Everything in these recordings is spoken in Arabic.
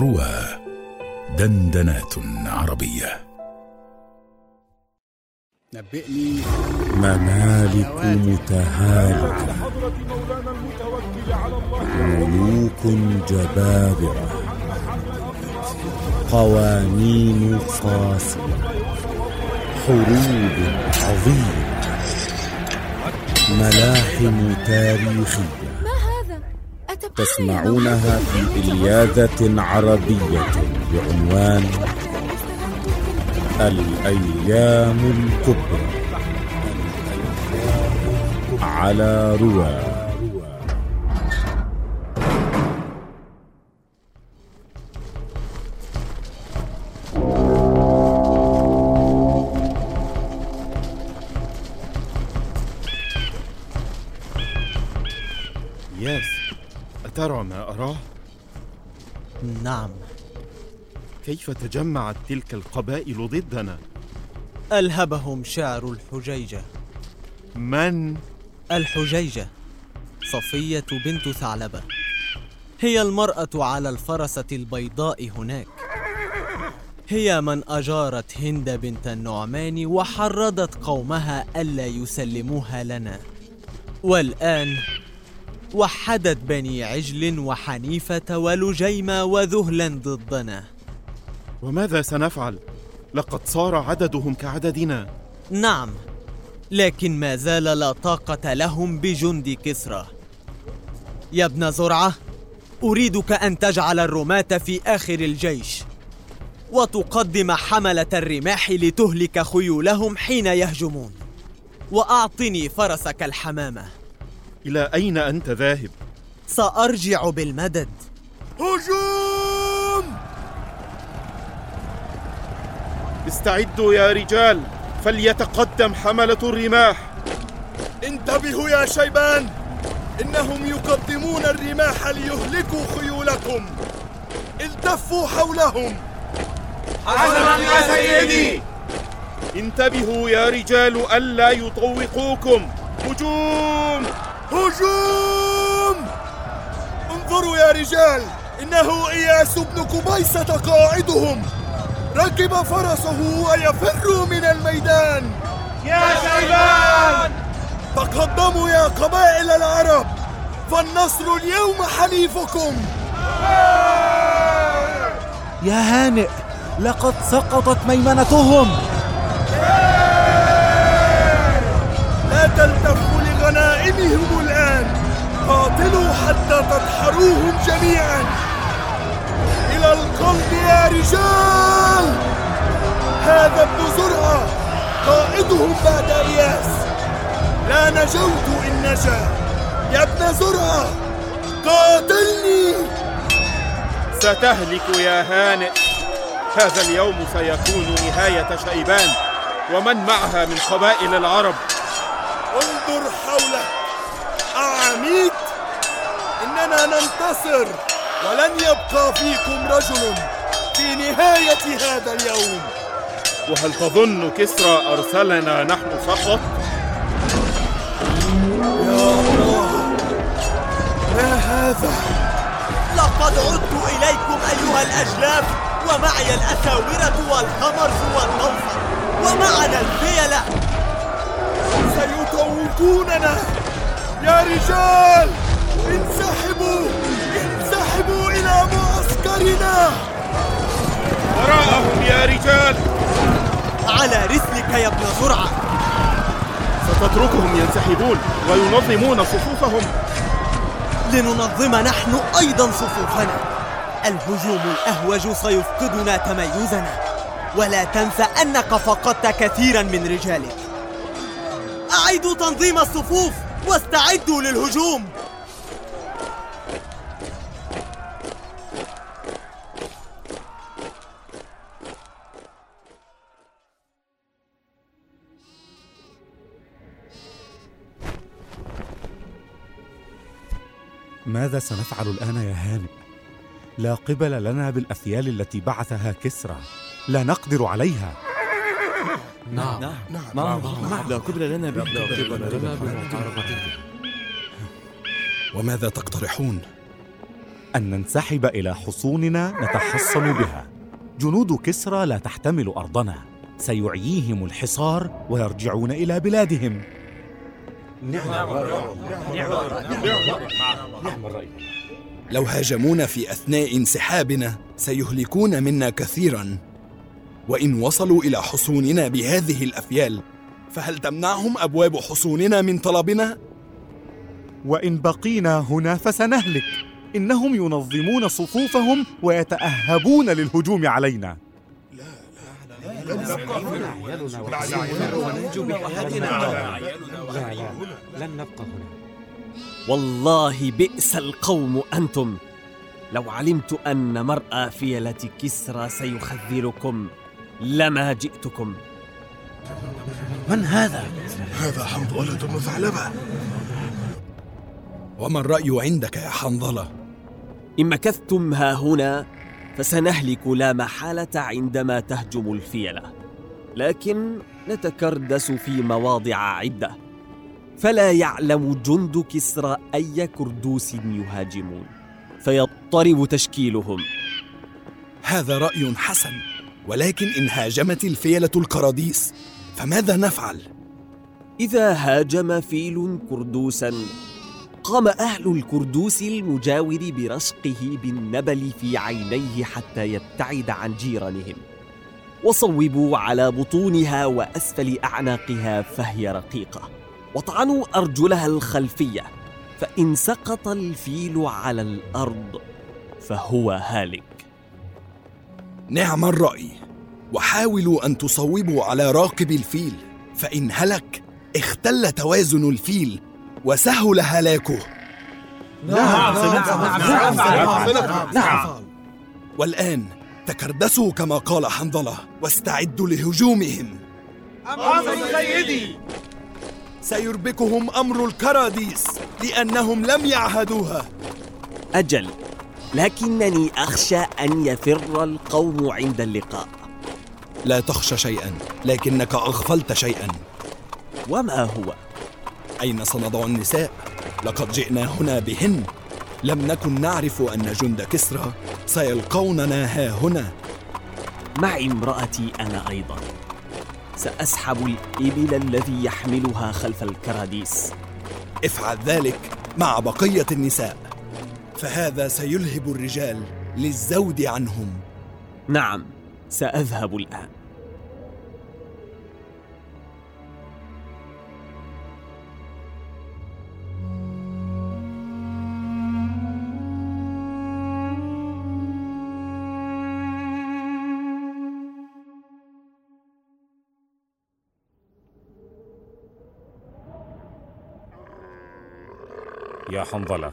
روى دندنات عربية. نبئني ممالك متهالكة. ملوك جبابرة. قوانين قاسية حروب عظيمة. ملاحم؟ أتبقى تسمعونها في إلياذة عربية بعنوان الأيام الكبرى. على رواه ما أراه؟ نعم كيف تجمعت تلك القبائل ضدنا؟ ألهبهم شعر الحجيجة من؟ الحجيجة صفية بنت ثعلبة هي المرأة على الفرسة البيضاء هناك هي من أجارت هند بنت النعمان وحرضت قومها ألا يسلموها لنا والآن وحدت بني عجل وحنيفة ولجيمة وذهلا ضدنا. وماذا سنفعل؟ لقد صار عددهم كعددنا. نعم لكن ما زال لا طاقة لهم بجند كسرى. يا ابن زرعة أريدك أن تجعل الرماة في آخر الجيش وتقدم حملة الرماح لتهلك خيولهم حين يهجمون وأعطني فرسك الحمامة. إلى أين أنت ذاهب؟ سأرجع بالمدد. هجوم! استعدوا يا رجال فليتقدم حملة الرماح. انتبهوا يا شيبان إنهم يقدمون الرماح ليهلكوا خيولكم. التفوا حولهم. حسنا يا سيدي. انتبهوا يا رجال ألا يطوقوكم. هجوم! هجوم! انظروا يا رجال إنه إياس بن كبيسة قائدهم ركب فرسه ويفر من الميدان. يا شيبان تقدموا يا قبائل العرب فالنصر اليوم حليفكم. يا هانئ لقد سقطت ميمنتهم. لا تلتفوا لغنائمهم الآن. قاتلوا حتى تدحروهم جميعا. إلى القلب يا رجال. هذا ابن زرعة قائدهم بعد إياس لا نجوت إن نجا. يا ابن زرعة قاتلني. ستهلك يا هانئ. هذا اليوم سيكون نهاية شيبان. ومن معها من قبائل العرب؟ انظر حولك. أعميت إننا ننتصر ولن يبقى فيكم رجل في نهاية هذا اليوم. وهل تظن كسرى أرسلنا نحن فقط؟ يا الله ما هذا؟ لقد عدت إليكم أيها الأجلاف ومعي الأساورة والخمر والنوفر ومعنا الفيلة سيطوقوننا يا رجال انسحبوا انسحبوا إلى معسكرنا. وراءهم يا رجال. على رسلك يا ابن زرعة. ستتركهم ينسحبون وينظمون صفوفهم. لننظم نحن أيضا صفوفنا. الهجوم الأهوج سيفقدنا تميزنا. ولا تنسى أنك فقدت كثيرا من رجالك. أعيدوا تنظيم الصفوف واستعدوا للهجوم. ماذا سنفعل الآن يا هانئ؟ لا قبل لنا بالأثيال التي بعثها كسرى. لا نقدر عليها. نعم. نعم. نعم. لا قبل لنا لا قبل لنا وماذا تقترحون؟ أن ننسحب إلى حصوننا نتحصن بها. جنود كسرى لا تحتمل أرضنا. سيعييهم الحصار ويرجعون إلى بلادهم. لو هاجمونا في أثناء انسحابنا سيهلكون منا كثيرا. وإن وصلوا إلى حصوننا بهذه الأفيال فهل تمنعهم أبواب حصوننا من طلبنا؟ وإن بقينا هنا فسنهلك. إنهم ينظمون صفوفهم ويتأهبون للهجوم علينا. والله بئس القوم أنتم. لو علمت أن مرأى فيلة كسرى سيخذلكم. لما جئتكم. من هذا؟ هذا حنظلة بن ثعلبة. وما الرأي عندك يا حنظلة؟ إن مكثتم ها هنا فسنهلك لا محالة عندما تهجم الفيلة. لكن نتكردس في مواضع عدة. فلا يعلم جند كسرى أي كردوس يهاجمون. فيضطرب تشكيلهم. هذا رأي حسن. ولكن إن هاجمت الفيلة القراديس فماذا نفعل؟ إذا هاجم فيل كردوسا قام أهل الكردوس المجاور برشقه بالنبل في عينيه حتى يبتعد عن جيرانهم. وصوبوا على بطونها وأسفل أعناقها فهي رقيقة. وطعنوا أرجلها الخلفية فإن سقط الفيل على الأرض فهو هالك. نعم الرأي. وحاولوا أن تصوبوا على راقب الفيل فإن هلك اختل توازن الفيل وسهل هلاكه نعم نعم نعم نعم والآن تكردسوا كما قال حنظلة واستعدوا لهجومهم أمر سيدي سيربكهم أمر الكراديس لأنهم لم يعهدوها أجل لكنني أخشى أن يفر القوم عند اللقاء لا تخشى شيئا لكنك أغفلت شيئا. وما هو؟ أين سنضع النساء؟ لقد جئنا هنا بهن. لم نكن نعرف أن جند كسرى سيلقوننا ها هنا. معي امرأتي أنا أيضا. سأسحب الإبل الذي يحملها خلف الكراديس. افعل ذلك مع بقية النساء. فهذا سيلهب الرجال للزود عنهم. نعم. سأذهب الآن. يا حنظلة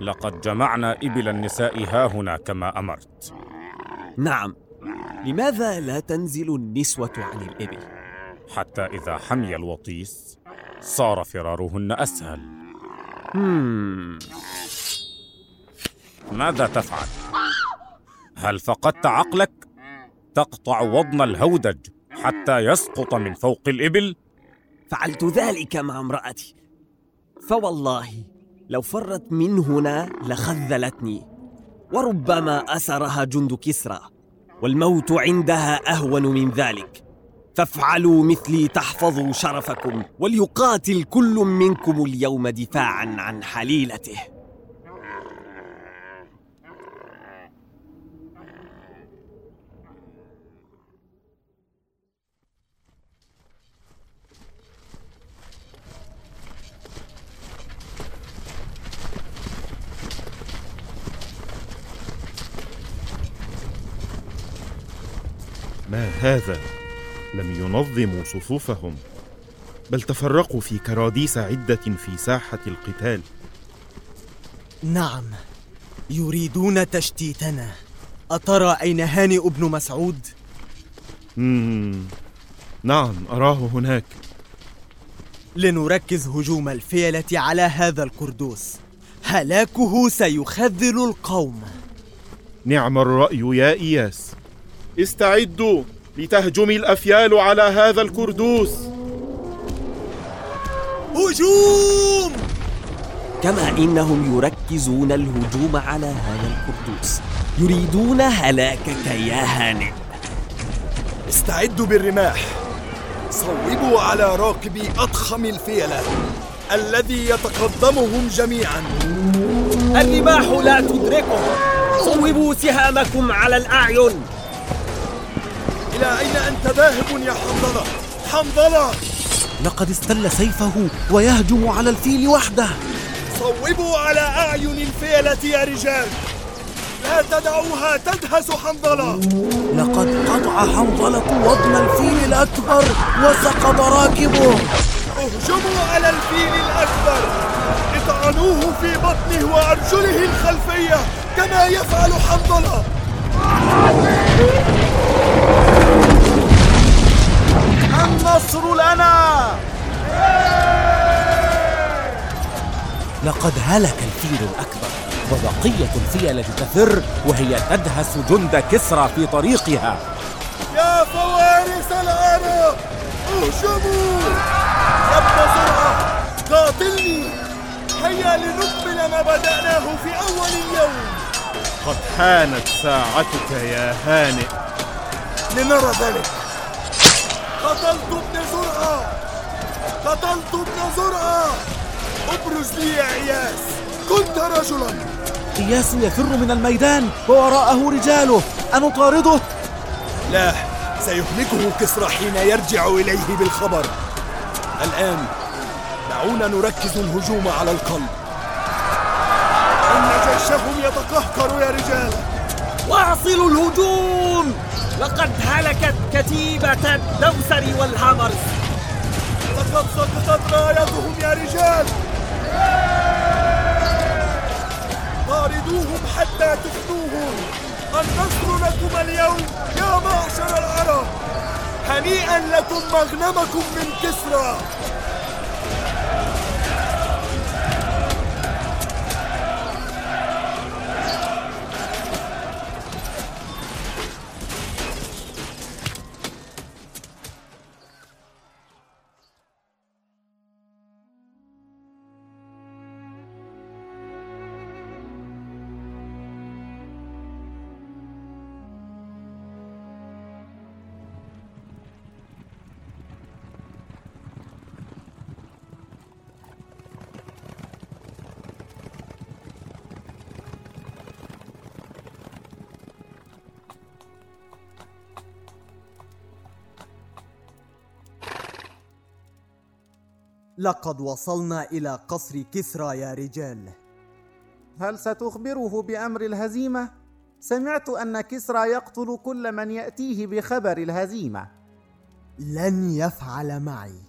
لقد جمعنا إبل النساء هاهنا كما أمرت. نعم لماذا لا تنزل النسوة عن الإبل؟ حتى إذا حمي الوطيس صار فرارهن أسهل مم. ماذا تفعل؟ هل فقدت عقلك؟ تقطع وضن الهودج حتى يسقط من فوق الإبل؟ فعلت ذلك مع امرأتي فوالله لو فرت من هنا لخذلتني وربما أسرها جند كسرى والموت عندها أهون من ذلك. فافعلوا مثلي تحفظوا شرفكم وليقاتل كل منكم اليوم دفاعا عن حليلته. ما هذا؟ لم ينظموا صفوفهم. بل تفرقوا في كراديس عدة في ساحة القتال. نعم. يريدون تشتيتنا. أترى أين هانئ بن مسعود؟ مم. نعم أراه هناك. لنركز هجوم الفيلة على هذا الكردوس. هلاكه سيخذل القوم. نعم الرأي يا إياس. استعدوا لتهجم الأفيال على هذا الكردوس. هجوم! كما إنهم يركزون الهجوم على هذا القدوس يريدون هلاكك يا هانئ. استعدوا بالرماح. صوبوا على راكبي أضخم الفيلة الذي يتقدمهم جميعا. الرماح لا تدركهم. صوبوا سهامكم على الأعين. إلى أين أنت ذاهب يا حنظلة؟ حنظلة! لقد استل سيفه ويهجم على الفيل وحده. صوبوا على أعين الفيلة يا رجال! لا تدعوها تدهس حنظلة! لقد قطع حنظلة وضن الفيل الأكبر وسقط راكبه اهجموا على الفيل الأكبر! اطعنوه في بطنه وأرجله الخلفية كما يفعل حنظلة! النصر لنا. لقد هلك الفيل الأكبر وبقية الفيلة تفر وهي تدهس جند كسرى في طريقها. يا فوارس العرب اهجموا! يا ابن زرعة قاتلني! هيا لنكمل ما بدأناه في أول اليوم. قد حانت ساعتك يا هانئ. لنرى ذلك. قتلت ابن زرعة قتلت ابن زرعة أبرز لي يا إياس كنت رجلا! إياس يفر من الميدان ووراءه رجاله! أنطارده؟ لا! سيهلكه كسرى حين يرجع إليه بالخبر! الآن دعونا نركز الهجوم على القلب! إن جيشهم يتقهقر يا رجال! واصلوا الهجوم! لقد هلكت كتيبة الدوسر والهامرز لقد سقطت رايتهم يا رجال طاردوهم حتى تفنوهم النصر لكم اليوم يا معشر العرب. هنيئا لكم مغنمكم من كسرى. لقد وصلنا إلى قصر كسرى يا رجال. هل ستخبره بأمر الهزيمة؟ سمعت أن كسرى يقتل كل من يأتيه بخبر الهزيمة. لن يفعل معي.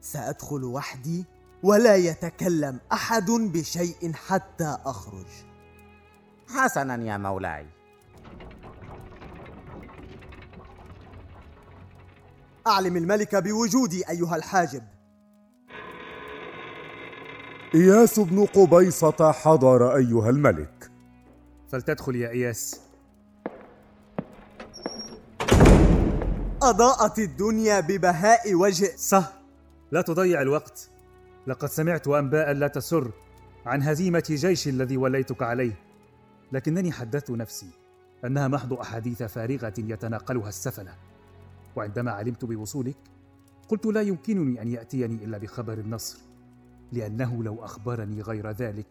سأدخل وحدي ولا يتكلم أحد بشيء حتى أخرج. حسنا يا مولاي. أعلم الملك بوجودي أيها الحاجب. إياس بن قبيصة حضر أيها الملك. فلتدخل يا إياس. أضاءت الدنيا ببهاء وجه. صح. لا تضيع الوقت. لقد سمعت أنباء لا تسر عن هزيمة جيش الذي وليتك عليه. لكنني حدثت نفسي أنها محض أحاديث فارغة يتناقلها السفلة. وعندما علمت بوصولك قلت لا يمكنني أن يأتيني إلا بخبر النصر. لأنه لو أخبرني غير ذلك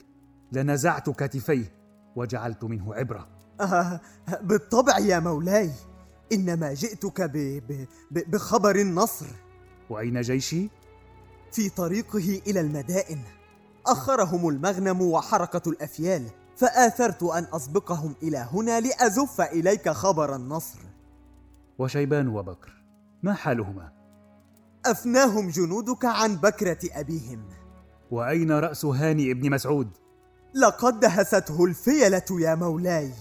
لنزعت كتفيه وجعلت منه عبرة. آه بالطبع يا مولاي إنما جئتك ب... ب... بخبر النصر. وأين جيشي؟ في طريقه إلى المدائن. أخرهم المغنم وحركة الأفيال فآثرت أن أسبقهم إلى هنا لأزف إليك خبر النصر. وشيبان وبكر ما حالهما؟ أفناهم جنودك عن بكرة أبيهم. وأين رأس هاني ابن مسعود؟ لقد دهسته الفيلة يا مولاي.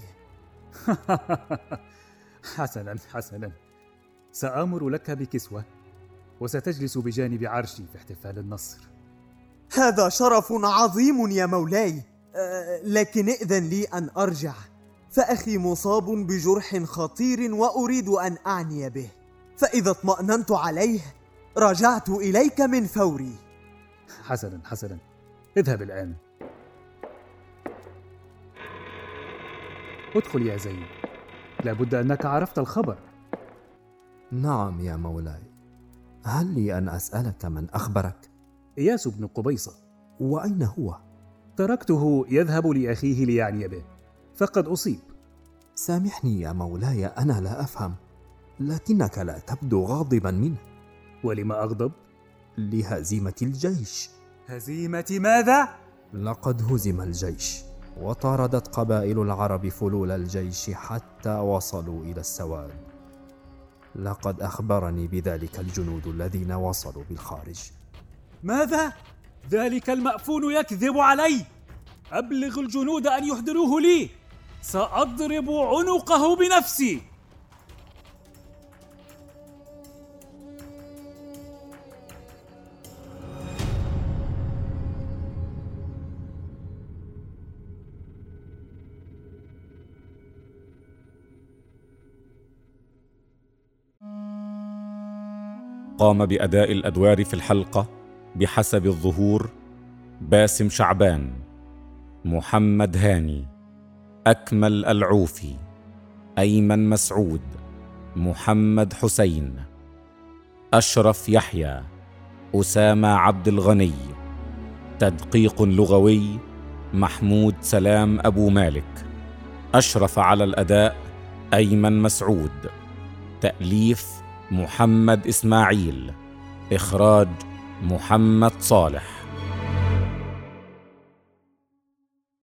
حسنا حسنا. سآمر لك بكسوة وستجلس بجانب عرشي في احتفال النصر. هذا شرف عظيم يا مولاي. أه لكن ائذن لي أن أرجع. فأخي مصاب بجرح خطير وأريد أن أعني به. فإذا اطمأننت عليه رجعت إليك من فوري. حسنا حسنا. اذهب الآن. ادخل يا زين. لابد أنك عرفت الخبر. نعم يا مولاي. هل لي أن أسألك من أخبرك؟ إياس بن قبيصة. وأين هو؟ تركته يذهب لأخيه ليعني به. فقد أصيب. سامحني يا مولاي أنا لا أفهم. لكنك لا تبدو غاضبا منه. ولما أغضب؟ لهزيمة الجيش. هزيمة ماذا؟ لقد هزم الجيش وطاردت قبائل العرب فلول الجيش حتى وصلوا إلى السواد. لقد أخبرني بذلك الجنود الذين وصلوا بالخارج. ماذا؟ ذلك المأفون يكذب علي. أبلغ الجنود أن يحضروه لي. سأضرب عنقه بنفسي. قام بأداء الأدوار في الحلقة بحسب الظهور باسم شعبان محمد هاني أكمل العوفي أيمن مسعود محمد حسين أشرف يحيى أسامة عبد الغني تدقيق لغوي محمود سلام أبو مالك أشرف على الأداء أيمن مسعود تأليف محمد إسماعيل إخراج محمد صالح.